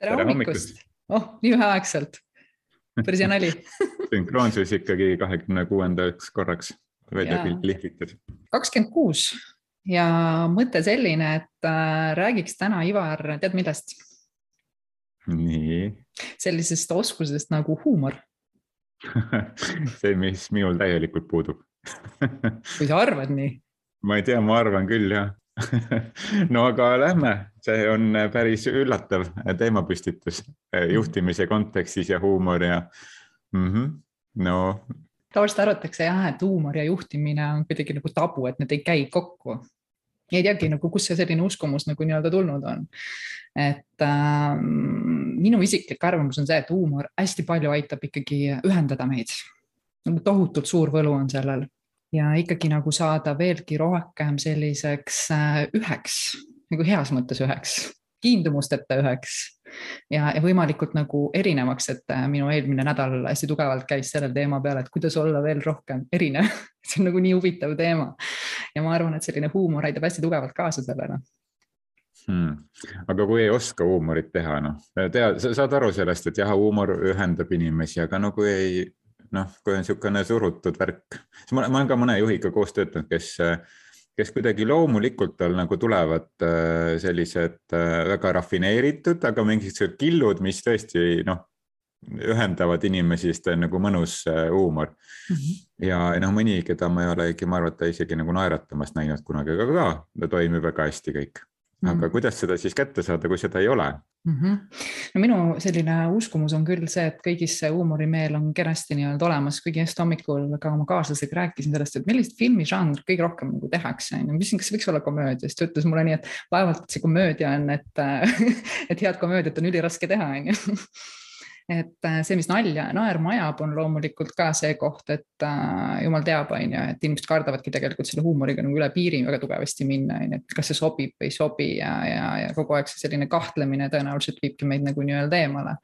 tere hommikust! oh, nii üheaegselt. päris hea nali sünkroonsus ikkagi kahekümne kuuendaks korraks välja lihvitud. kakskümmend kuus ja mõte selline, et äh, räägiks täna, Ivar, tead millest? nii. sellisest oskusest nagu huumor see, mis minul täielikult puudub või sa arvad nii? ma ei tea, ma arvan küll jah no aga lähme, see on päris üllatav teemapüstitus juhtimise kontekstis ja huumor ja mm -hmm. no. tavaliselt arvatakse jah, et huumor ja juhtimine on kuidagi nagu tabu, et need ei käi kokku. ei teagi nagu, kust see selline uskumus nagu nii-öelda tulnud on. et äh, minu isiklik arvamus on see, et huumor hästi palju aitab ikkagi ühendada meid. nagu tohutult suur võlu on sellel ja ikkagi nagu saada veelgi rohkem selliseks äh, üheks, nagu heas mõttes üheks, kiindumusteta üheks. Ja, ja võimalikult nagu erinevaks, et äh, minu eelmine nädal hästi tugevalt käis selle teema peale, et kuidas olla veel rohkem erinev. See on nagu nii huvitav teema. ja ma arvan, et selline huumor aitab hästi tugevalt kaasa sellele. Hmm.. aga kui ei oska huumorit teha, noh, tea, sa saad aru sellest, et jah, huumor ühendab inimesi, aga no kui ei noh, kui on niisugune surutud värk, siis ma, ma olen ka mõne juhiga koos töötanud, kes, kes kuidagi loomulikult tal nagu tulevad äh, sellised äh, väga rafineeritud, aga mingisugused killud, mis tõesti noh, ühendavad inimesi, sest ta on nagu mõnus äh, huumor mm. -hmm. ja noh, mõni, keda ma ei olegi, ma arvan, et ta isegi nagu naeratamas näinud kunagi, aga ka ta toimib väga hästi kõik aga mm kuidas seda siis kätte saada, kui seda ei ole mm? -hmm. no minu selline uskumus on küll see, et kõigis see huumorimeel on kenasti nii-öelda olemas, kuigi just hommikul ka oma kaaslasega rääkisin sellest, et millist filmižanr kõige rohkem nagu tehakse, on ju, mis, kas võiks olla komöödia, siis ta ütles mulle nii, et vaevalt see komöödia on, et et head komöödiat on üliraske teha, on ju et äh, see, mis nalja ja naerma ajab, on loomulikult ka see koht, et äh, jumal teab, on ju, et inimesed kardavadki tegelikult selle huumoriga nagu üle piiri väga tugevasti minna, on ju, et kas see sobib või ei sobi ja, ja, ja kogu aeg see selline kahtlemine tõenäoliselt viibki meid nagu nii-öelda eemale.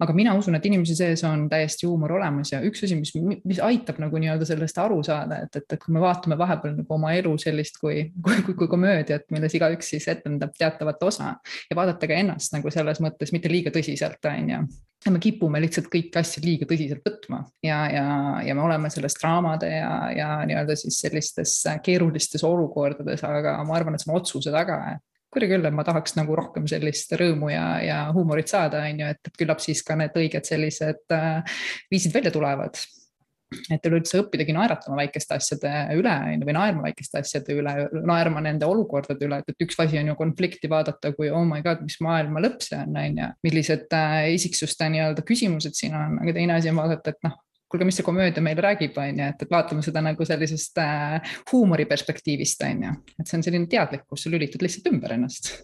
aga mina usun, et inimese sees on täiesti huumor olemas ja üks asi, mis, mis aitab nagu nii-öelda sellest aru saada, et, et, et kui me vaatame vahepeal nagu oma elu sellist kui, kui, kui, kui komöödiat, milles igaüks siis etendab teatavat osa ja vaadata ka ennast nagu selles mõttes mitte liiga tõsiselt, on ju ja me kipume lihtsalt kõiki asju liiga tõsiselt võtma ja, ja, ja me oleme selles draamade ja, ja nii-öelda siis sellistes keerulistes olukordades, aga ma arvan, et see on otsuse taga, et kuidagi küll, et ma tahaks nagu rohkem sellist rõõmu ja, ja huumorit saada, on ju, et küllap siis ka need õiged sellised äh, viisid välja tulevad et üleüldse õppidagi naeratama väikeste asjade üle või naerma väikeste asjade üle, naerma nende olukordade üle, et, et üks asi on ju konflikti vaadata kui oh my god, mis maailma lõpp see on, on ju, millised äh, isiksuste nii-öelda küsimused siin on, aga teine asi on vaadata, et noh, kuulge, mis see komöödia meile räägib, on ju, et, et vaatame seda nagu sellisest äh, huumori perspektiivist, on ju, et see on selline teadlikkus, sa lülitad lihtsalt ümber ennast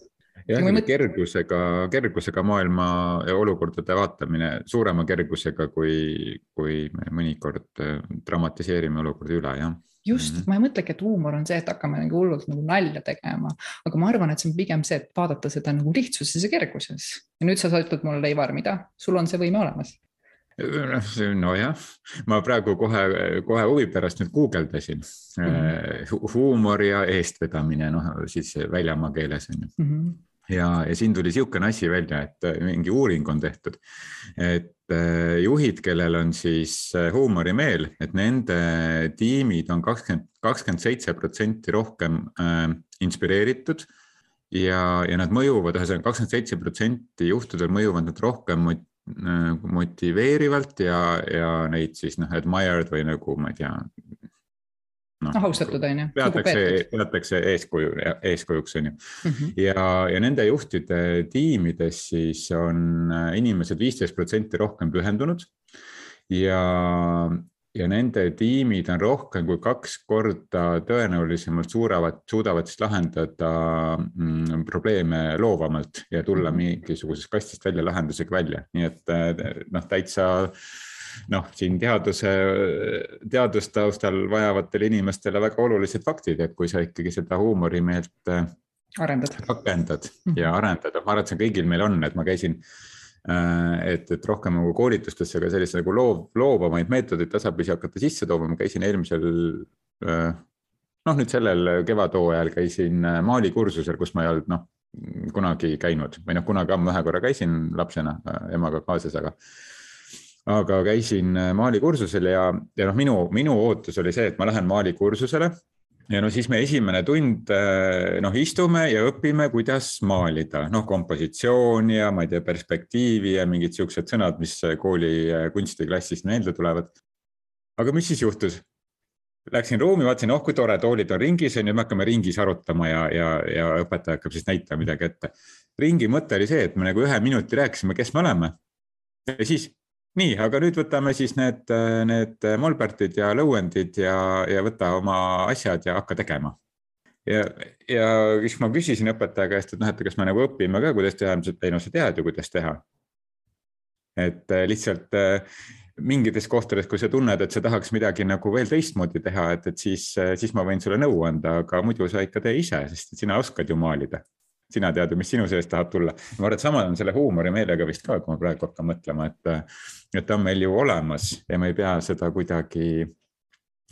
jah, mõt... kergusega, kergusega maailma ja olukordade vaatamine, suurema kergusega, kui, kui me mõnikord äh, dramatiseerime olukordi üle, jah just mm, -hmm. ma ei mõtlegi, et huumor on see, et hakkame nagu hullult nagu nalja tegema, aga ma arvan, et see on pigem see, et vaadata seda nagu lihtsuses ja kerguses. ja nüüd sa ütled mulle, Ivar, mida, sul on see võime olemas nojah, ma praegu kohe, kohe huvi pärast nüüd guugeldasin mm -hmm. huumor ja eestvedamine, noh siis väljamaa keeles on ju mm. -hmm ja, ja siin tuli niisugune asi välja, et äh, mingi uuring on tehtud, et äh, juhid, kellel on siis äh, huumorimeel, et nende tiimid on kakskümmend, kakskümmend seitse protsenti rohkem äh, inspireeritud ja, ja nad mõjuvad, ühesõnaga kakskümmend seitse protsenti juhtudel mõjuvad nad rohkem motiveerivalt ja, ja neid siis noh, admired või nagu ma ei tea, noh no, austatud on ju. peatakse, peatakse eeskuju, eeskujuks on ju mm. -hmm. ja, ja nende juhtide tiimides siis on äh, inimesed viisteist protsenti rohkem pühendunud. ja, ja nende tiimid on rohkem kui kaks korda tõenäolisemalt suuravad, suudavad siis lahendada mm, probleeme loovamalt ja tulla -hmm. mingisugusest kastist välja lahendusega välja, nii et äh, noh, täitsa noh, siin teaduse, teadustaustal vajavatele inimestele väga olulised faktid, et kui sa ikkagi seda huumorimeelt äh, arendad, rakendad mm -hmm. ja arendad, ma arvan, et see kõigil meil on, et ma käisin äh, et, et rohkem nagu koolitustesse ka sellise nagu loov, loovamaid meetodeid tasapisi hakata sisse tooma, ma käisin eelmisel äh, noh, nüüd sellel kevadhooajal käisin maalikursusel, kus ma ei olnud noh, kunagi käinud. Või noh, kunagi ammu ühe korra käisin lapsena emaga kaasas, aga aga käisin maalikursusel ja, ja noh, minu, minu ootus oli see, et ma lähen maalikursusele ja no siis me esimene tund noh, istume ja õpime, kuidas maalida, noh, kompositsiooni ja ma ei tea, perspektiivi ja mingid siuksed sõnad, mis kooli kunstiklassist meelde tulevad. aga mis siis juhtus? Läksin ruumi, vaatasin, oh kui tore, toolid on ringis ja nüüd me hakkame ringis arutama ja, ja, ja õpetaja hakkab siis näitama midagi ette. ringi mõte oli see, et me nagu ühe minuti rääkisime, kes me oleme. ja siis nii, aga nüüd võtame siis need, need molbertid ja lõuendid ja, ja võta oma asjad ja hakka tegema. ja, ja siis ma küsisin õpetaja käest, et noh, et kas me nagu õpime ka, kuidas teha, ütles, et ei no sa tead ju, kuidas teha. et lihtsalt mingites kohtades, kui sa tunned, et sa tahaks midagi nagu veel teistmoodi teha, et, et siis, siis ma võin sulle nõu anda, aga muidu sa ikka tee ise, sest sina oskad ju maalida. Sina tead ju, mis sinu seest tahab tulla. ma arvan, et sama on selle huumorimeelega vist ka, kui ma praegu hakkan mõtlema, et, et ta on meil ju olemas ja me ei pea seda kuidagi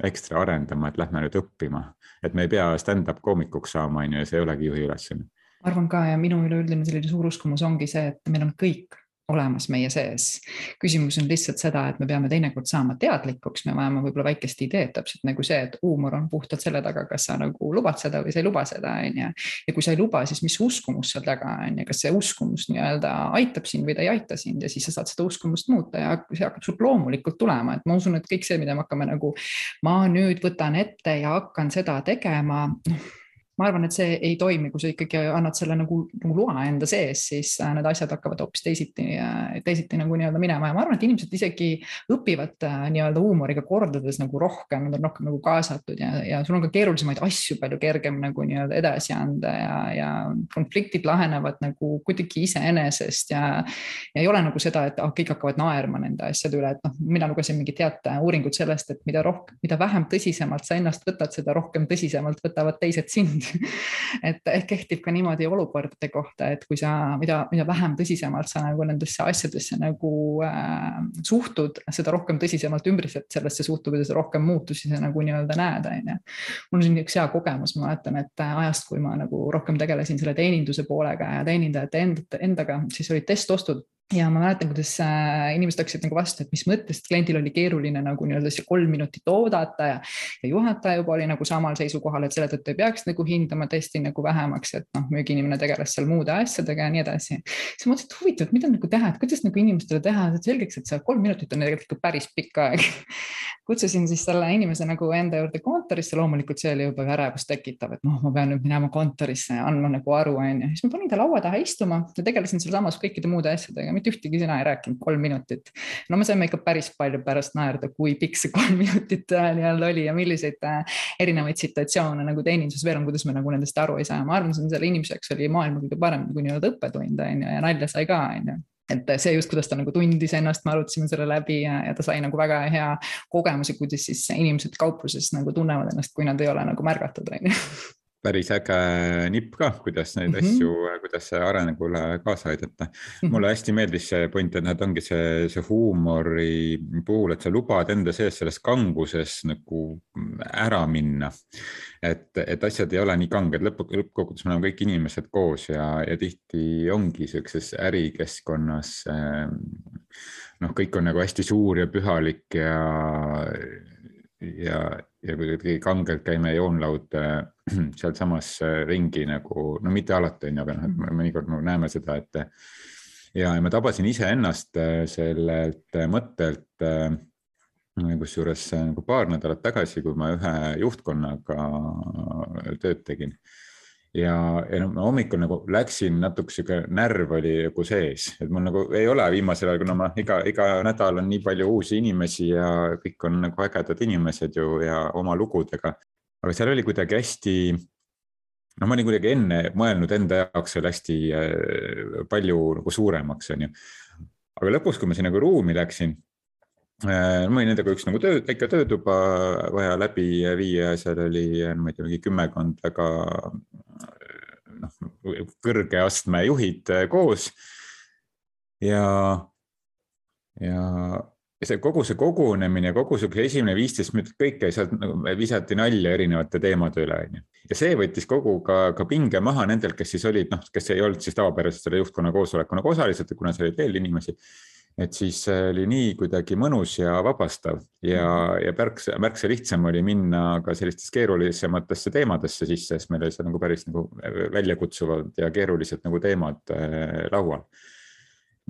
ekstra arendama, et lähme nüüd õppima, et me ei pea stand-up koomikuks saama, on ju, ja see ei olegi juhi ülesanne. ma arvan ka ja minu üleüldine selline suur uskumus ongi see, et meil on kõik olemas meie sees. küsimus on lihtsalt seda, et me peame teinekord saama teadlikuks, me vajame võib-olla väikest ideed, täpselt nagu see, et huumor on puhtalt selle taga, kas sa nagu lubad seda või sa ei luba seda, on ju. ja kui sa ei luba, siis mis uskumus seal taga on ja kas see uskumus nii-öelda aitab sind või ta ei aita sind ja siis sa saad seda uskumust muuta ja see hakkab sult loomulikult tulema, et ma usun, et kõik see, mida me hakkame nagu, ma nüüd võtan ette ja hakkan seda tegema, noh ma arvan, et see ei toimi, kui sa ikkagi annad selle nagu, nagu loa enda sees, siis äh, need asjad hakkavad hoopis teisiti, äh, teisiti nagu nii-öelda minema. Ja ma arvan, et inimesed isegi õpivad äh, nii-öelda huumoriga kordades nagu rohkem, nad on rohkem nagu kaasatud ja, ja sul on ka keerulisemaid asju palju kergem nagu nii-öelda edasi anda ja, ja konfliktid lahenevad nagu kuidagi iseenesest ja, ja ei ole nagu seda, et ah, kõik hakkavad naerma nende asjade üle, et noh, mina lugesin mingit head uuringut sellest, et mida rohkem, mida vähem tõsisemalt sa ennast võtad, seda rohkem tõsisemalt võtavad teised sind et ehk kehtib ka niimoodi olukordade kohta, et kui sa, mida, mida vähem tõsisemalt sa nagu nendesse asjadesse nagu äh, suhtud, seda rohkem tõsisemalt ümbritsevad sellesse suhtub ja seda rohkem muutusi sa nagu nii-öelda näed, on ju. mul on siin üks hea kogemus, ma mäletan, et ajast, kui ma nagu rohkem tegelesin selle teeninduse poolega ja teenindajate enda, endaga, siis olid testostud ja ma mäletan, kuidas äh, inimesed hakkasid nagu vastu, et mis mõttes, et kliendil oli keeruline nagu nii-öelda see kolm minutit oodata ja, ja juhataja juba oli nagu samal seisukohal, et selle tõttu ei peaks nagu hindama testi nagu vähemaks, et noh, müügiinimene tegeles seal muude asjadega ja nii edasi. siis ma mõtlesin, et huvitav, et mida nagu teha, et kuidas nagu inimestele teha selgeks, et see kolm minutit on tegelikult päris pikk aeg kutsusin siis selle inimese nagu enda juurde kontorisse, loomulikult see oli juba ärevust tekitav, et noh, ma pean nüüd minema kontorisse ja andma nagu aru, on ju, siis ma panin ta laua taha istuma ja tegelesin sealsamas kõikide muude asjadega mitte ühtegi sõna ei rääkinud, kolm minutit. no me saime ikka päris palju pärast naerda, kui pikk see kolm minutit nii-öelda oli ja milliseid äh, erinevaid situatsioone nagu teeninduses veel on, kuidas me nagu nendest aru ei saa. ma arvan, see on selle inimese jaoks oli maailma kõige parem nagu nii-öelda õppetund on ju ja nalja sai ka on ju et see just, kuidas ta nagu tundis ennast, me arutasime selle läbi ja, ja ta sai nagu väga hea kogemuse, kuidas siis inimesed kaupluses nagu tunnevad ennast, kui nad ei ole nagu märgatud, on ju päris äge nipp ka, kuidas neid mm -hmm. asju, kuidas arengule kaasa aidata mm. -hmm. mulle hästi meeldis see point, et nad ongi see, see huumori puhul, et sa lubad enda sees selles kanguses nagu ära minna. et, et asjad ei ole nii kanged, lõpp, lõppkokkuvõttes me oleme kõik inimesed koos ja, ja tihti ongi siukses ärikeskkonnas. noh, kõik on nagu hästi suur ja pühalik ja ja, ja kuidagi kangelt käime joonlaud äh, sealsamas äh, ringi nagu, no mitte alati on ju, aga noh, mõnikord me näeme seda, et ja, ja ma tabasin iseennast äh, sellelt mõttelt kusjuures nagu paar nädalat tagasi, kui ma ühe juhtkonnaga tööd tegin ja, ja noh, ma hommikul nagu läksin natuke sihuke närv oli nagu sees, et mul nagu ei ole viimasel ajal, kuna ma iga, iga nädal on nii palju uusi inimesi ja kõik on nagu ägedad inimesed ju ja oma lugudega. aga seal oli kuidagi hästi, no ma olin kuidagi enne mõelnud enda jaoks veel hästi äh, palju nagu suuremaks, on ju. aga lõpus, kui ma sinna nagu ruumi läksin äh, mul oli nendega üks nagu töö, väike töötuba vaja läbi viia, seal oli, ma ei tea, mingi kümmekond väga noh, kõrge astme juhid äh, koos. ja, ja see kogu see kogunemine, kogu sihuke esimene viisteist minutit, kõik käis sealt nagu visati nalja erinevate teemade üle, onju. ja see võttis kogu ka, ka pinge maha nendelt, kes siis olid, noh, kes ei olnud siis tavapäraselt selle juhtkonna koosoleku nagu osalised, kuna seal oli veel inimesi. Et siis oli nii kuidagi mõnus ja vabastav ja, ja märksa, märksa lihtsam oli minna ka sellistesse keerulisematesse teemadesse sisse, sest meil oli seal nagu päris nagu väljakutsuvad ja keerulised nagu teemad äh, laual.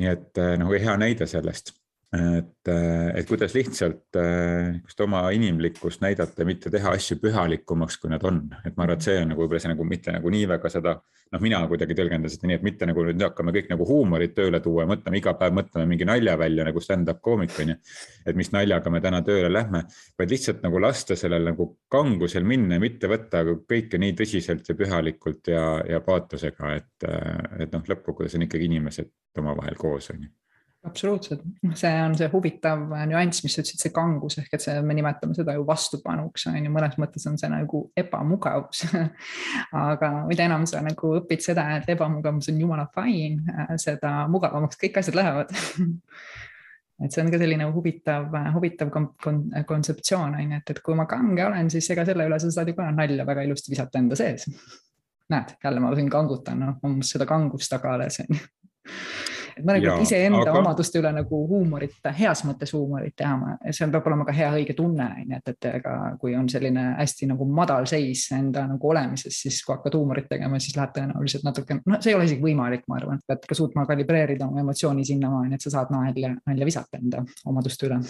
nii et äh, nagu hea näide sellest et, et kuidas lihtsalt just oma inimlikkust näidata, mitte teha asju pühalikumaks, kui nad on, et ma arvan, et see on nagu võib-olla see nagu mitte nagu nii väga seda, noh, mina kuidagi tõlgendan seda nii, et mitte nagu nüüd hakkame kõik nagu huumorit tööle tuua ja mõtleme iga päev mõtleme mingi nalja välja nagu stand-up koomik on ju. et mis naljaga me täna tööle lähme, vaid lihtsalt nagu lasta sellel nagu kangusel minna ja mitte võtta kõike nii tõsiselt ja pühalikult ja, ja paatosega, et, et noh, lõppkokkuvõttes on ikkagi inimesed omavahel koos on ju absoluutselt, noh, see on see huvitav nüanss, mis sa ütlesid, see kangus ehk et see, me nimetame seda ju vastupanuks on ju, mõnes mõttes on see nagu ebamugavus. Aga mida enam sa nagu õpid seda, et ebamugavus on jumala fine, seda mugavamaks kõik asjad lähevad. Et see on ka selline huvitav, huvitav kontseptsioon on ju, et, et kui ma kange olen, siis ega selle üle sa saad ju ka nalja väga ilusti visata enda sees. näed, jälle ma siin kangutan, noh, mul seda kangust taga alles on ju et mõnikord iseenda aga... omaduste üle nagu huumorit, heas mõttes huumorit teha, seal peab olema ka hea õige tunne, on ju, et, et ega kui on selline hästi nagu madal seis enda nagu olemises, siis kui hakkad huumorit tegema, siis läheb tõenäoliselt natuke, noh, see ei ole isegi võimalik, ma arvan, pead ka suutma kalibreerida oma emotsiooni sinnamaani, et sa saad nalja, nalja visata enda omaduste üle.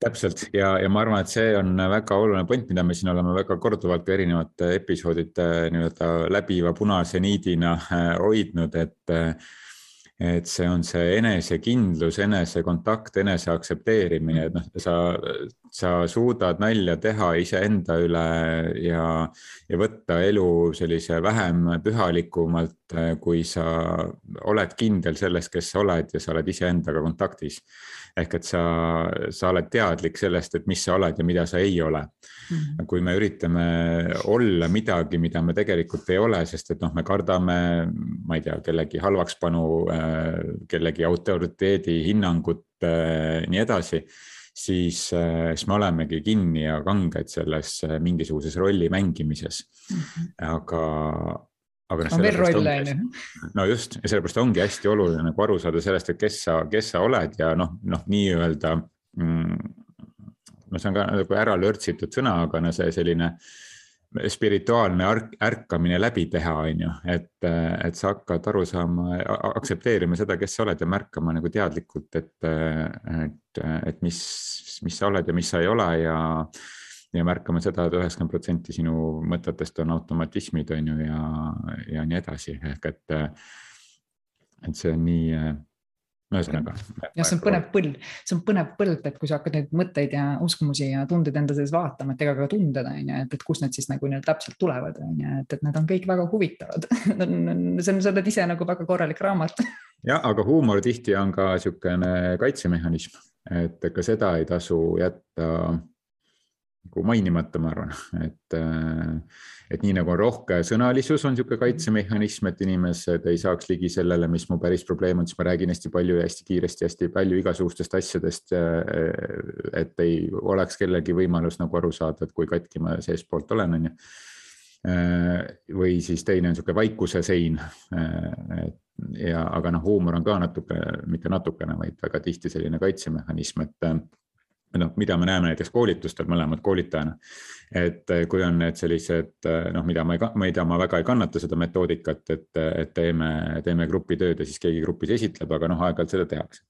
Täpselt. Ja, ja ma arvan, et see on väga oluline point, mida me siin oleme väga korduvalt ka erinevate episoodide nii-öelda läbiva punase niidina äh, hoidnud, et et see on see enesekindlus, enesekontakt, enese aktsepteerimine, et noh, sa, sa suudad nalja teha iseenda üle ja, ja võtta elu sellise vähem pühalikumalt, kui sa oled kindel selles, kes sa oled ja sa oled iseendaga kontaktis ehk et sa, sa oled teadlik sellest, et mis sa oled ja mida sa ei ole. Kui me üritame olla midagi, mida me tegelikult ei ole, sest et noh, me kardame, ma ei tea, kellegi halvakspanu, äh, kellegi autoriteedi hinnangut, äh, nii edasi siis, äh, siis me olemegi kinni ja kanged selles mingisuguses rolli mängimises. -hmm. aga, aga noh. on veel rolle on ju. no just ja sellepärast ongi hästi oluline nagu aru saada sellest, et kes sa, kes sa oled ja noh, noh, nii-öelda mm,. No see on ka nagu ära lörtsitud sõna, aga no see selline spirituaalne ärkamine läbi teha, on ju, et, et sa hakkad aru saama, aktsepteerima seda, kes sa oled ja märkama nagu teadlikult, et, et, et mis, mis sa oled ja mis sa ei ole ja ja märkama seda et, et üheksakümmend protsenti sinu mõtetest on automatismid, on ju, ja, ja nii edasi, ehk et, et see on nii ühesõnaga. jah, see on põnev põld, see on põnev põld, et kui sa hakkad neid mõtteid ja uskumusi ja tundeid enda sees vaatama, et ega ka tunded on ju, et, et kust need siis nagu nii täpselt tulevad, on ju, et, et need on kõik väga huvitavad see on, sa oled ise nagu väga korralik raamat jah, aga huumor tihti on ka niisugune kaitsemehhanism, et ka seda ei tasu jätta nagu mainimata, ma arvan, et, äh, et nii nagu on rohke sõnalisus on niisugune kaitsemehhanism, et inimesed ei saaks ligi sellele, mis mu päris probleem on, siis ma räägin hästi palju ja hästi kiiresti, hästi palju igasugustest asjadest. Äh, et ei oleks kellelgi võimalus nagu aru saada, et kui katki ma seestpoolt olen, on ju. Äh, või siis teine on niisugune vaikuse sein. ja, aga noh, huumor on ka natuke, mitte natukene, vaid väga tihti selline kaitsemehhanism, et noh, mida me näeme näiteks koolitustel mõlemad koolitajana. et eh, kui on need sellised eh, noh, mida ma ei, mida ma väga ei kannata seda metoodikat, et, et teeme, teeme grupitööd ja siis keegi grupis esitleb, aga noh, aeg-ajalt seda tehakse.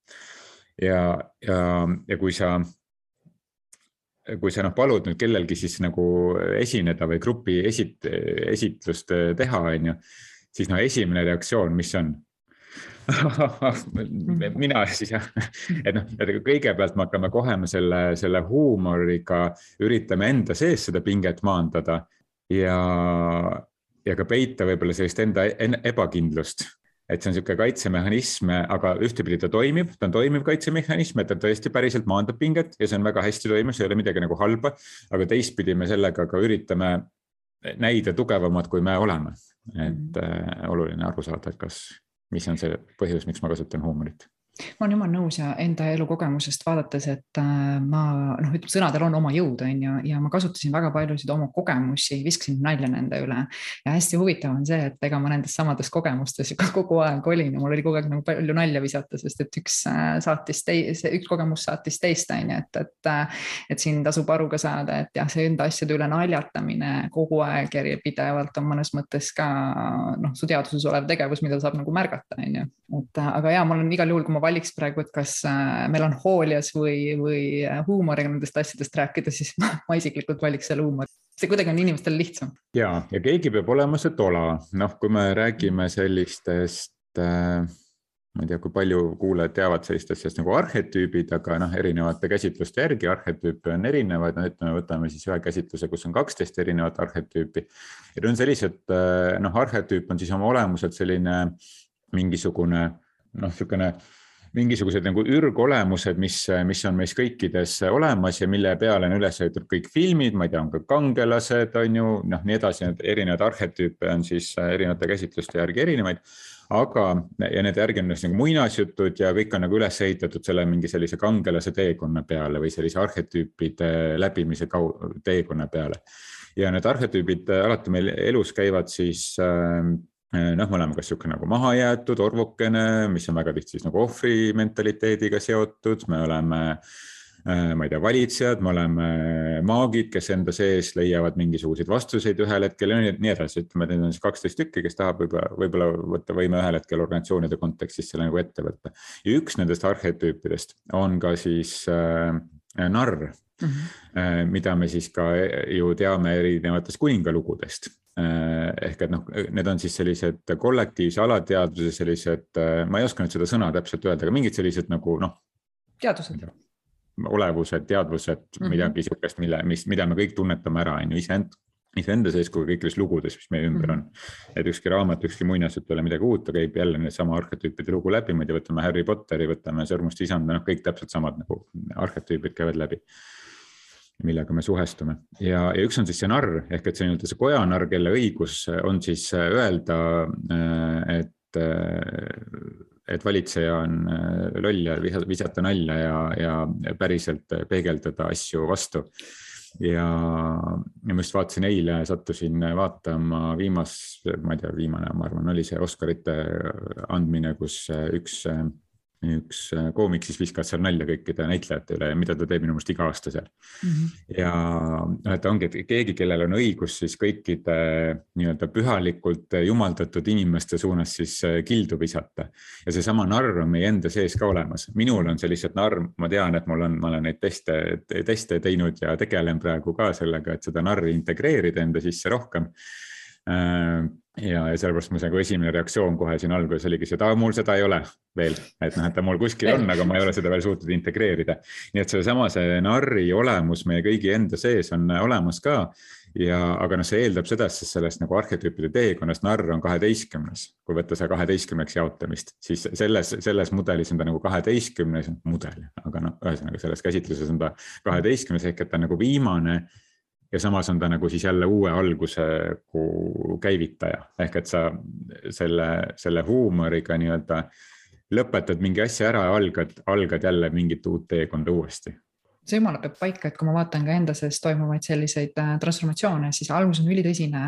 ja, ja, ja kui sa kui sa noh, palud nüüd kellelgi siis nagu esineda või grupi esit-, esitlust teha, on ju, siis no esimene reaktsioon, mis on mina siis jah, et noh, et kõigepealt me hakkame kohe selle, selle huumoriga üritame enda sees seda pinget maandada ja, ja ka peita võib-olla sellist enda ebakindlust et see on niisugune kaitsemehhanism, aga ühtepidi ta toimib, ta on toimiv kaitsemehhanism, et ta tõesti päriselt maandab pinget ja see on väga hästi toimiv, see ei ole midagi nagu halba. aga teistpidi me sellega ka üritame näida tugevamad, kui me oleme. et -hmm. äh, oluline aru saada, et kas mis on see põhjus, miks ma kasutan huumorit ma olen jumala nõus ja enda elukogemusest vaadates, et äh, ma noh, ütleme sõnadel on oma jõud, on ju, ja ma kasutasin väga paljusid oma kogemusi, viskasin nalja nende üle. ja hästi huvitav on see, et ega ma nendes samades kogemustes ka kogu aeg olin ja mul oli kogu aeg nagu palju nalja visata, sest et üks äh, saatis teise, üks kogemus saatis teist, on ju, et, et, äh, et siin tasub aru ka saada, et jah, see enda asjade üle naljatamine kogu aeg järjepidevalt on mõnes mõttes ka noh, su teadvuses olev tegevus, mida saab nagu märgata, on ju. et aga ja ma olen igal juhul, kui ma valiks praegu, et kas äh, melanhoolias või, või äh, huumoriga nendest asjadest rääkida, siis ma, ma isiklikult valiks selle huumori see kuidagi on inimestel lihtsam. ja, ja keegi peab olema see tola, noh, kui me räägime sellistest äh, ma ei tea, kui palju kuulajad teavad sellist asjast nagu arhetüübid, aga noh, erinevate käsitluste järgi arhetüüpe on erinevaid, no ütleme, võtame siis ühe käsitluse, kus on kaksteist erinevat arhetüüpi. ja need on sellised, noh, arhetüüp on siis oma olemuselt selline mingisugune noh, niisugune mingisugused nagu ürgolemused, mis, mis on meis kõikides olemas ja mille peale on üles ehitatud kõik filmid, ma ei tea, on ka kangelased, on ju, noh, nii edasi, erinevaid arhetüüpe on siis erinevate käsitluste järgi erinevaid aga, ja nende järgi on nagu muinasjutud ja kõik on nagu üles ehitatud selle mingi sellise kangelase teekonna peale või sellise arhetüüpide läbimise kau-, teekonna peale. ja need arhetüübid alati meil elus käivad siis äh, Äh, noh, me oleme kas niisugune nagu mahajäetud orvukene, mis on väga tihti siis nagu ohvri mentaliteediga seotud, me oleme äh, ma ei tea, valitsejad, me oleme maagid, kes enda sees leiavad mingisuguseid vastuseid ühel hetkel ja nii edasi, ütleme, et neid on siis kaksteist tükki, kes tahab võib-olla, võib-olla võtta võime ühel hetkel organisatsioonide kontekstis selle nagu ette võtta. ja üks nendest arhetüüpidest on ka siis äh, narr mm, -hmm. mida me siis ka ju teame erinevatest kuningalugudest Äh, ehk et noh, need on siis sellised kollektiivse alateadvuse sellised, äh, ma ei oska nüüd seda sõna täpselt öelda, aga mingid sellised nagu noh. teadvused. olevused, teadvused mm, -hmm. midagi sihukest, mille, mis, mida me kõik tunnetame ära, on ju iseend, iseenda sees kui kõikides lugudes, mis meie ümber on. et ükski raamat, ükski muinasjutt ei ole midagi uut, ta käib jälle needsama arhetüüpide lugu läbi, ma ei tea, võtame Harry Potteri, võtame Sõrmuste isanda, noh, kõik täpselt samad nagu arhetüübid käivad läbi millega me suhestume ja, ja üks on siis see narr ehk et see nii-öelda see kojanarr, kelle õigus on siis äh, öelda, äh, et, äh, et valitseja on loll ja visata nalja ja, ja päriselt peegeldada asju vastu. ja, ja ma just vaatasin eile, sattusin vaatama viimast, ma ei tea, viimane, ma arvan, oli see Oscarite andmine, kus üks üks äh, koomik siis viskas seal nalja kõikide näitlejate üle ja mida ta teeb minu meelest iga aasta seal mm. -hmm. ja noh, et ongi, et keegi, kellel on õigus siis kõikide nii-öelda pühalikult jumaldatud inimeste suunas siis äh, kildu visata. ja seesama narr on meie enda sees ka olemas, minul on see lihtsalt narr, ma tean, et mul on, ma olen neid teste, teste teinud ja tegelen praegu ka sellega, et seda narri integreerida enda sisse rohkem Äh, ja, ja sellepärast mu nagu esimene reaktsioon kohe siin alguses oligi see, et aa, mul seda ei ole veel, et noh, et ta mul kuskil on, aga ma ei ole seda veel suutnud integreerida. nii et sellesama, see narri olemus meie kõigi enda sees on olemas ka. ja, aga noh, see eeldab seda, et sellest nagu arhetüüpide teekonnast narr on kaheteistkümnes, kui võtta see kaheteistkümneks jaotamist, siis selles, selles mudelis on ta nagu kaheteistkümnes mudel, aga noh, ühesõnaga selles käsitluses on ta kaheteistkümnes ehk et ta on nagu viimane ja samas on ta nagu siis jälle uue alguse käivitaja, ehk et sa selle, selle huumoriga nii-öelda lõpetad mingi asja ära ja algad, algad jälle mingit uut teekonda uuesti see jumala peab paika, et kui ma vaatan ka enda sees toimuvaid selliseid äh, transformatsioone, siis algus on ülitõsine,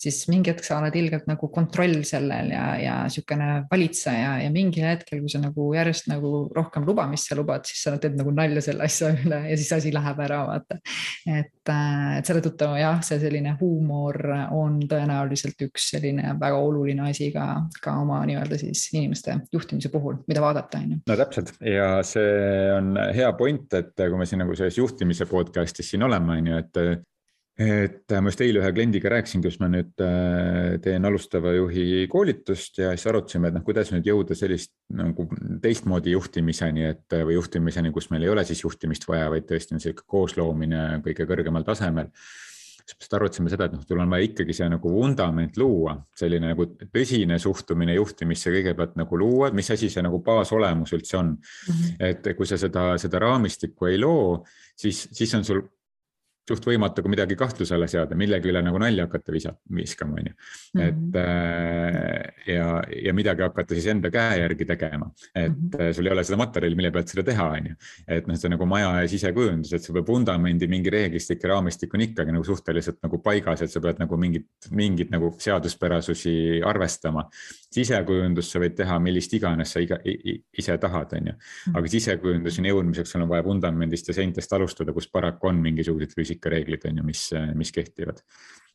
siis mingi hetk sa oled ilgelt nagu kontroll sellel ja, ja niisugune valitseja ja mingil hetkel, kui sa nagu järjest nagu rohkem lubamist sa lubad, siis sa teed nagu nalja selle asja üle ja siis asi läheb ära, vaata. et, äh, et selle tõttu jah, see selline huumor on tõenäoliselt üks selline väga oluline asi ka, ka oma nii-öelda siis inimeste juhtimise puhul, mida vaadata, on ju. no täpselt ja see on hea point, et kui me siin nagu selles juhtimise podcast'is siin olema, on ju, et et ma just eile ühe kliendiga rääkisin, kus ma nüüd äh, teen alustava juhi koolitust ja siis arutasime, et noh, kuidas nüüd jõuda sellist nagu teistmoodi juhtimiseni, et või juhtimiseni, kus meil ei ole siis juhtimist vaja, vaid tõesti on sihuke koosloomine kõige kõrgemal tasemel siis arutasime seda, et noh, sul on vaja ikkagi see nagu vundament luua, selline nagu tõsine suhtumine juhtimisse kõigepealt nagu luua, et mis asi see nagu baasolemus üldse on mm. -hmm. et kui sa seda, seda raamistikku ei loo, siis, siis on sul suht võimatu ka midagi kahtluse alla seada, millegi üle nagu nalja hakata visa, viskama, on ju. et mm -hmm. ja, ja midagi hakata siis enda käe järgi tegema, et mm -hmm. sul ei ole seda materjali, mille pealt seda teha, on ju. et noh, see nagu maja ja sisekujundus, et see vundamendi mingi reeglistik ja raamistik on ikkagi nagu suhteliselt nagu paigas, et sa pead nagu mingit, mingit nagu seaduspärasusi arvestama. Sisekujundust sa võid teha millist iganes sa iga, ise tahad, on ju. Mhm. aga sisekujunduseni jõudmiseks sul on vaja vundamendist ja seintest alustada, kus paraku on mingisugused füüsikareeglid on ju, mis, mis kehtivad.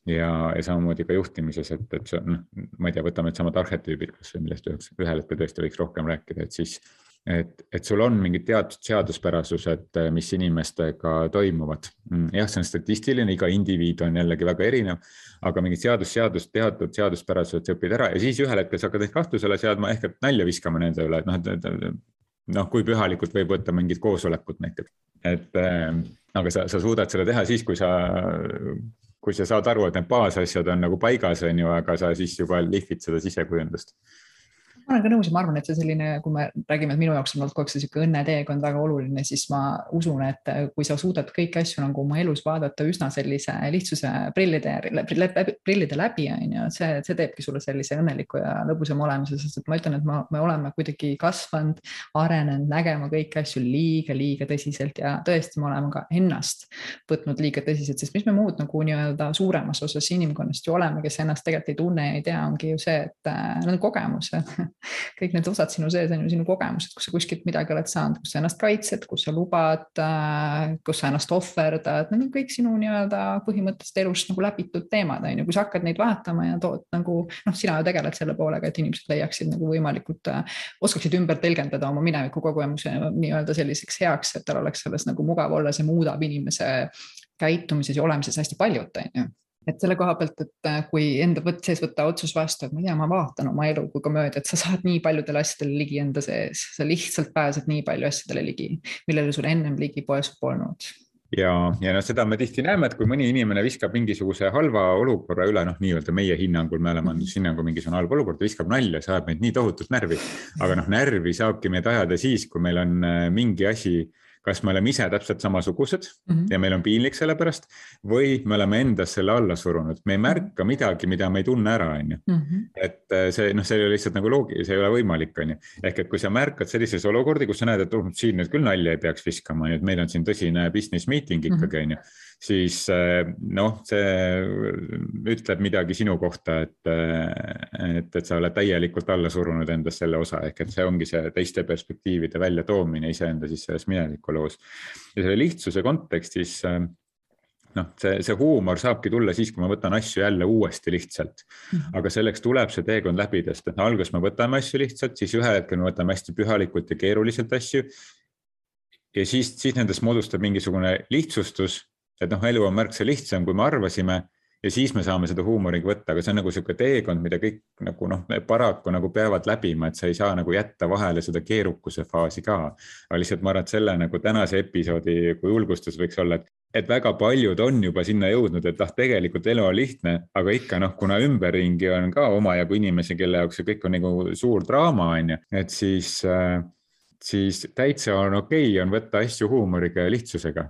ja, ja samamoodi ka juhtimises, et, et see on, noh, ma ei tea, võtame needsamad arhetüübid kasvõi millest üheks, ühel hetkel tõesti võiks rohkem rääkida, et siis et, et sul on mingid teatud seaduspärasused, mis inimestega toimuvad. Mm, jah, see on statistiline, iga indiviid on jällegi väga erinev, aga mingid seadus, seadus, teatud seaduspärasused sa õpid ära ja siis ühel hetkel sa hakkad ehk kahtlusele seadma ehk et nalja viskama nende üle, et noh, et noh, kui pühalikult võib võtta mingit koosolekut näiteks, et äh, aga sa, sa suudad seda teha siis, kui sa, kui sa saad aru, et need baasasjad on nagu paigas, on ju, aga sa siis juba lihvid seda sisekujundust ma olen ka nõus ja ma arvan, et see selline, kui me räägime, et minu jaoks on olnud kogu aeg see sihuke õnneteekond väga oluline, siis ma usun, et kui sa suudad kõiki asju nagu oma elus vaadata üsna sellise lihtsuse prillide, prillide läbi, on ju, see, see teebki sulle sellise õnneliku ja lõbusama olemuse, sest et ma ütlen, et ma, me oleme kuidagi kasvanud, arenenud, nägema kõiki asju liiga, liiga tõsiselt ja tõesti, me oleme ka ennast võtnud liiga tõsiselt, sest mis me muud nagu nii-öelda suuremas osas inimkonnast ju oleme, kes ennast tegelikult ei tunne ja ei tea, ongi ju see, et äh, need on kogemused kõik need osad sinu sees on ju sinu kogemused, kus sa kuskilt midagi oled saanud, kus sa ennast kaitsed, kus sa lubad, äh, kus sa ennast ohverdad, need on kõik sinu nii-öelda põhimõtteliselt elust nagu läbitud teemad on ju, kui sa hakkad neid vaatama ja tood nagu noh, sina ju tegeled selle poolega, et inimesed leiaksid nagu võimalikult äh,, oskaksid ümber tõlgendada oma mineviku kogemuse nii-öelda selliseks heaks, et tal oleks selles nagu mugav olla, see muudab inimese käitumises ja olemises hästi paljut, on ju et selle koha pealt, et äh, kui enda võt, sees võtta otsus vastu, et ma ei tea, ma vaatan oma elu kui komöödiat, sa saad nii paljudele asjadele ligi enda sees, sa lihtsalt pääsed nii palju asjadele ligi, millele sul ennem ligipääsu polnud ja, ja noh, seda me tihti näeme, et kui mõni inimene viskab mingisuguse halva olukorra üle, noh, nii-öelda meie hinnangul, me oleme andnud mhm. hinnangu, mingisugune halb olukord, viskab nalja, see ajab meid nii tohutult närvi. aga noh, närvi saabki meid ajada siis, kui meil on äh, mingi asi kas me oleme ise täpselt samasugused mm -hmm. ja meil on piinlik selle pärast või me oleme endas selle alla surunud, me ei mhm. märka midagi, mida me ei tunne ära, on ju. Mhm. et äh, see noh, see ei ole lihtsalt nagu loogiline, see ei ole võimalik, on ju. ehk et kui sa märkad sellises olukordi, kus sa näed, et oh, siin nüüd küll nalja ei peaks viskama, et meil on siin tõsine business meeting ikkagi, mhm. on ju siis eh, noh, see ütleb midagi sinu kohta, et, eh, et, et sa oled täielikult alla surunud endas selle osa, ehk et see ongi see teiste perspektiivide väljatoomine iseenda siis selles minevikuloos. ja selle lihtsuse kontekstis eh, noh, see, see huumor saabki tulla siis, kui ma võtan asju jälle uuesti lihtsalt. -hmm. aga selleks tuleb see teekond läbida, sest et no alguses me võtame asju lihtsalt, siis ühel hetkel me võtame hästi pühalikult ja keeruliselt asju. ja siis, siis nendest moodustab mingisugune lihtsustus et noh, elu on märksa lihtsam, kui me arvasime ja siis me saame seda huumoriga võtta, aga see on nagu niisugune teekond, mida kõik nagu noh, paraku nagu peavad läbima, et sa ei saa nagu jätta vahele seda keerukuse faasi ka. aga lihtsalt ma arvan, et selle nagu tänase episoodi kui julgustus võiks olla, et, et väga paljud on juba sinna jõudnud, et ah, tegelikult elu on lihtne, aga ikka noh, kuna ümberringi on ka omajagu inimesi, kelle jaoks see kõik on nagu suur draama, on ju, et siis äh, siis täitsa on okei okay on võtta asju huumoriga ja lihtsusega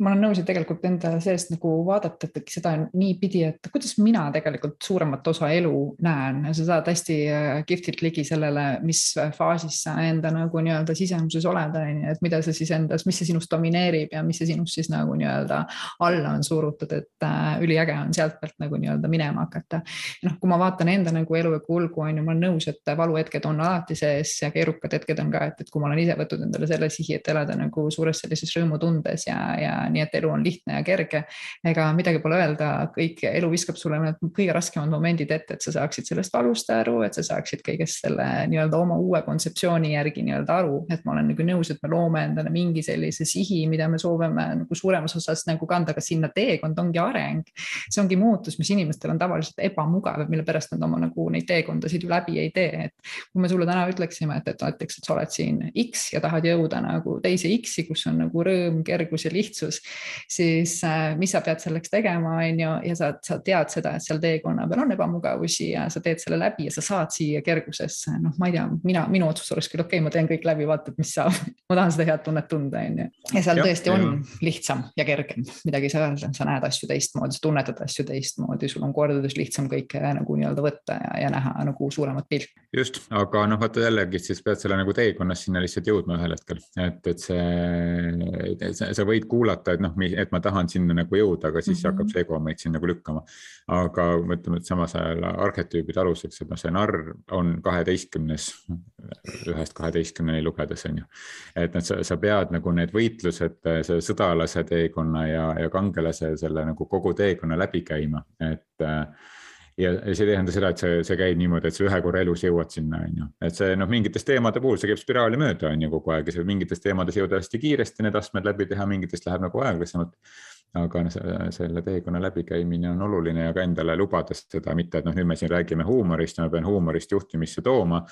ma olen nõus, et tegelikult enda seest nagu vaadata, et äkki seda niipidi, et kuidas mina tegelikult suuremat osa elu näen sa saad hästi äh, kihvtilt ligi sellele, mis faasis sa enda nagu nii-öelda sisemuses oled, on ju, et mida sa siis endas, mis see sinust domineerib ja mis see sinust siis nagu nii-öelda alla on surutud, et äh, üliäge on sealtpealt nagu nii-öelda minema hakata. noh, kui ma vaatan enda nagu elu ja kulgu, on ju, ma olen nõus, et valuhetked on alati sees ja keerukad hetked on ka, et, et kui ma olen ise võtnud endale selle sihi, et elada nagu suures sellises rõõmutundes ja, ja nii et elu on lihtne ja kerge. ega midagi pole öelda, kõik elu viskab sulle need kõige raskemad momendid ette, et sa saaksid sellest valust aru, et sa saaksid kõigest selle nii-öelda oma uue kontseptsiooni järgi nii-öelda aru, et ma olen nagu nõus, et me loome endale mingi sellise sihi, mida me soovime nagu suuremas osas nagu kanda, aga sinna teekond ongi areng. see ongi muutus, mis inimestel on tavaliselt ebamugav, mille pärast nad oma nagu neid teekondasid ju läbi ei tee, et kui me sulle täna ütleksime, et, et näiteks, et sa oled siin X ja tahad jõuda nagu teise X-i, kus on nagu rõõm, kergus ja lihtsus, siis äh, mis sa pead selleks tegema, on ju, ja sa, sa tead seda, et seal teekonna peal on ebamugavusi ja sa teed selle läbi ja sa saad siia kergusesse, noh, ma ei tea, mina, minu otsus oleks küll okei okay,, ma teen kõik läbi, vaatad, mis saab ma tahan seda head tunnet tunda, on ju. ja seal ja, tõesti on ja. lihtsam ja kergem, midagi ei saa öelda, sa näed asju teistmoodi, sa tunnetad asju teistmoodi, sul on kordades lihtsam kõike nagu nii-öelda võtta ja, ja näha nagu suuremat pilti. just, aga noh, vaata jällegi siis pead selle nagu teekonnas sinna lihtsalt jõudma ühel hetkel, et, et see, sa võid kuulata, et noh, et ma tahan sinna nagu jõuda, aga siis mm -hmm. hakkab see ego meid siin nagu lükkama. aga ütleme, et samas ajal arhetüübide aluseks, et noh, see narr on kaheteistkümnes, ühest kaheteistkümneni lugedes on ju. et noh, sa, sa pead nagu need võitlused, see sõdalase teekonna ja, ja kangelase selle nagu kogu teekonna läbi käima, et ja see ei tähenda seda, et see, see käib niimoodi, et sa ühe korra elus jõuad sinna, on ju. et see noh, mingites teemade puhul see käib spiraali mööda, on ju kogu aeg ja sa mingites teemades jõuad hästi kiiresti need astmed läbi teha, mingitest läheb nagu aeglasemalt aga noh, selle teekonna läbikäimine on oluline ja ka endale lubades seda, mitte et noh, nüüd me siin räägime huumorist ja ma pean huumorist juhtimisse tooma.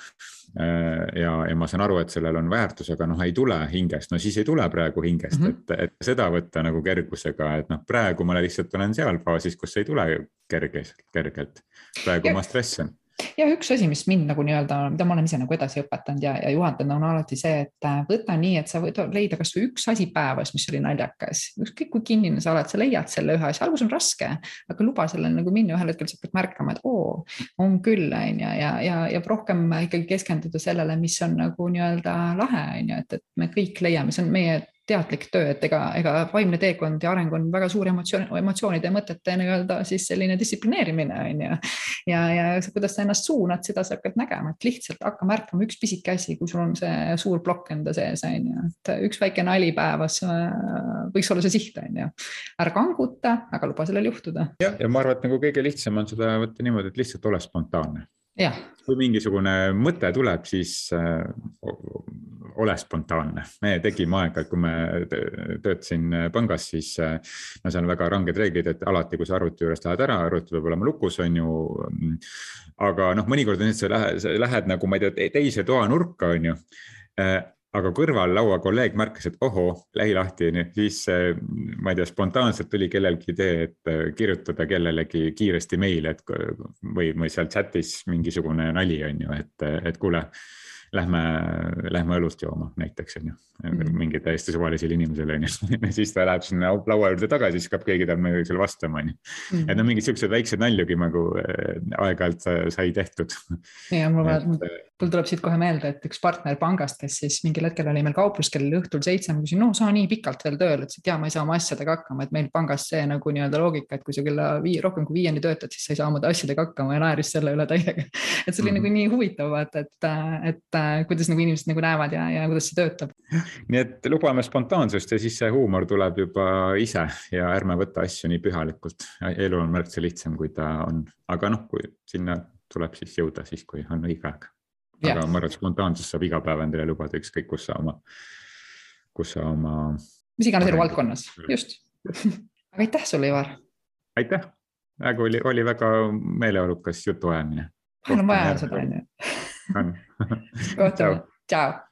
Äh, ja, ja ma saan aru, et sellel on väärtus, aga noh, ei tule hingest, no siis ei tule praegu hingest mm, -hmm. et, et seda võtta nagu kergusega, et noh, praegu ma lihtsalt olen seal faasis, kus ei tule kerges, kergelt. praegu ja. ma stressan ja üks asi, mis mind nagu nii-öelda, mida ma olen ise nagu edasi õpetanud ja, ja juhendanud, on alati see, et äh, võta nii, et sa võid leida kasvõi üks asi päevas, mis oli naljakas. ükskõik kui kinnine sa oled, sa leiad selle ühe asja, algus on raske, aga luba sellel nagu minna, ühel hetkel sa hakkad märkama, et oo, on küll, on ju, ja, ja, ja rohkem ikkagi keskenduda sellele, mis on nagu nii-öelda lahe, on ju, et, et me kõik leiame, see on meie teadlik töö, et ega, ega vaimne teekond ja areng on väga suur emotsioon, emotsioonide ja mõtete nii-öelda siis selline distsiplineerimine on ju. ja, ja kuidas sa ennast suunad, seda sa hakkad nägema, et lihtsalt hakka märkama üks pisike asi, kui sul on see suur plokk enda sees on ju, et üks väike nali päevas äh, võiks olla see siht on ju. ära kanguta, aga luba sellel juhtuda. jah, ja ma arvan, et nagu kõige lihtsam on seda võtta niimoodi, et lihtsalt ole spontaanne. Kui mingisugune mõte tuleb, siis äh, ole spontaanne. me tegime aeg-ajalt, kui me töötasin pangas, siis no seal on väga ranged reeglid, et alati, kui sa arvuti juurest lähed ära, arvuti peab olema lukus, on ju. aga noh, mõnikord on nii, et sa lähed, sa lähed nagu, ma ei tea, teise toanurka, on ju aga kõrval laua kolleeg märkas, et ohoo, lähi lahti, siis ma ei tea, spontaanselt tuli kellelgi idee, et kirjutada kellelegi kiiresti meili, et või, või seal chat'is mingisugune nali on ju, et, et kuule lähme, lähme õlust jooma näiteks on ju mm mingi täiesti suvalisele inimesele on ju siis ta läheb sinna laua juurde tagasi, siis hakkab keegi tal midagi vastama on ju. Et no mingid siuksed väiksed naljugi nagu äh, aeg-ajalt sai tehtud. ja mul vaja, mul tuleb siit kohe meelde, et üks partner pangast, kes siis mingil hetkel oli meil kauplus kell õhtul seitse, ma küsin, no sa nii pikalt veel tööl, ütles, et ja ma ei saa oma asjadega hakkama, et meil pangas see nagu nii-öelda loogika, et kui sa kella viie, rohkem kui viieni töötad, siis sa ei saa oma asjadega hakkama ja naeris selle üle täiega. et see oli mm -hmm. nagu nii huvitav vaata, et, et kuidas nagu inimesed nagu näevad ja, ja kuidas see töötab nii et lubame spontaansust ja siis see huumor tuleb juba ise ja ärme võta asju nii pühalikult. elu on märksa lihtsam, kui ta on, aga noh, kui sinna tuleb siis jõuda siis, kui on õige aeg. aga ma arvan, et spontaansust saab iga päev endale lubada, ükskõik kus sa oma, kus sa oma. mis iganes eluvaldkonnas, just aga aitäh sulle, Ivar. aitäh, väga oli, oli väga meeleolukas jutuajamine. vahel on vaja seda, on ju. Bueno. Chao. Chao.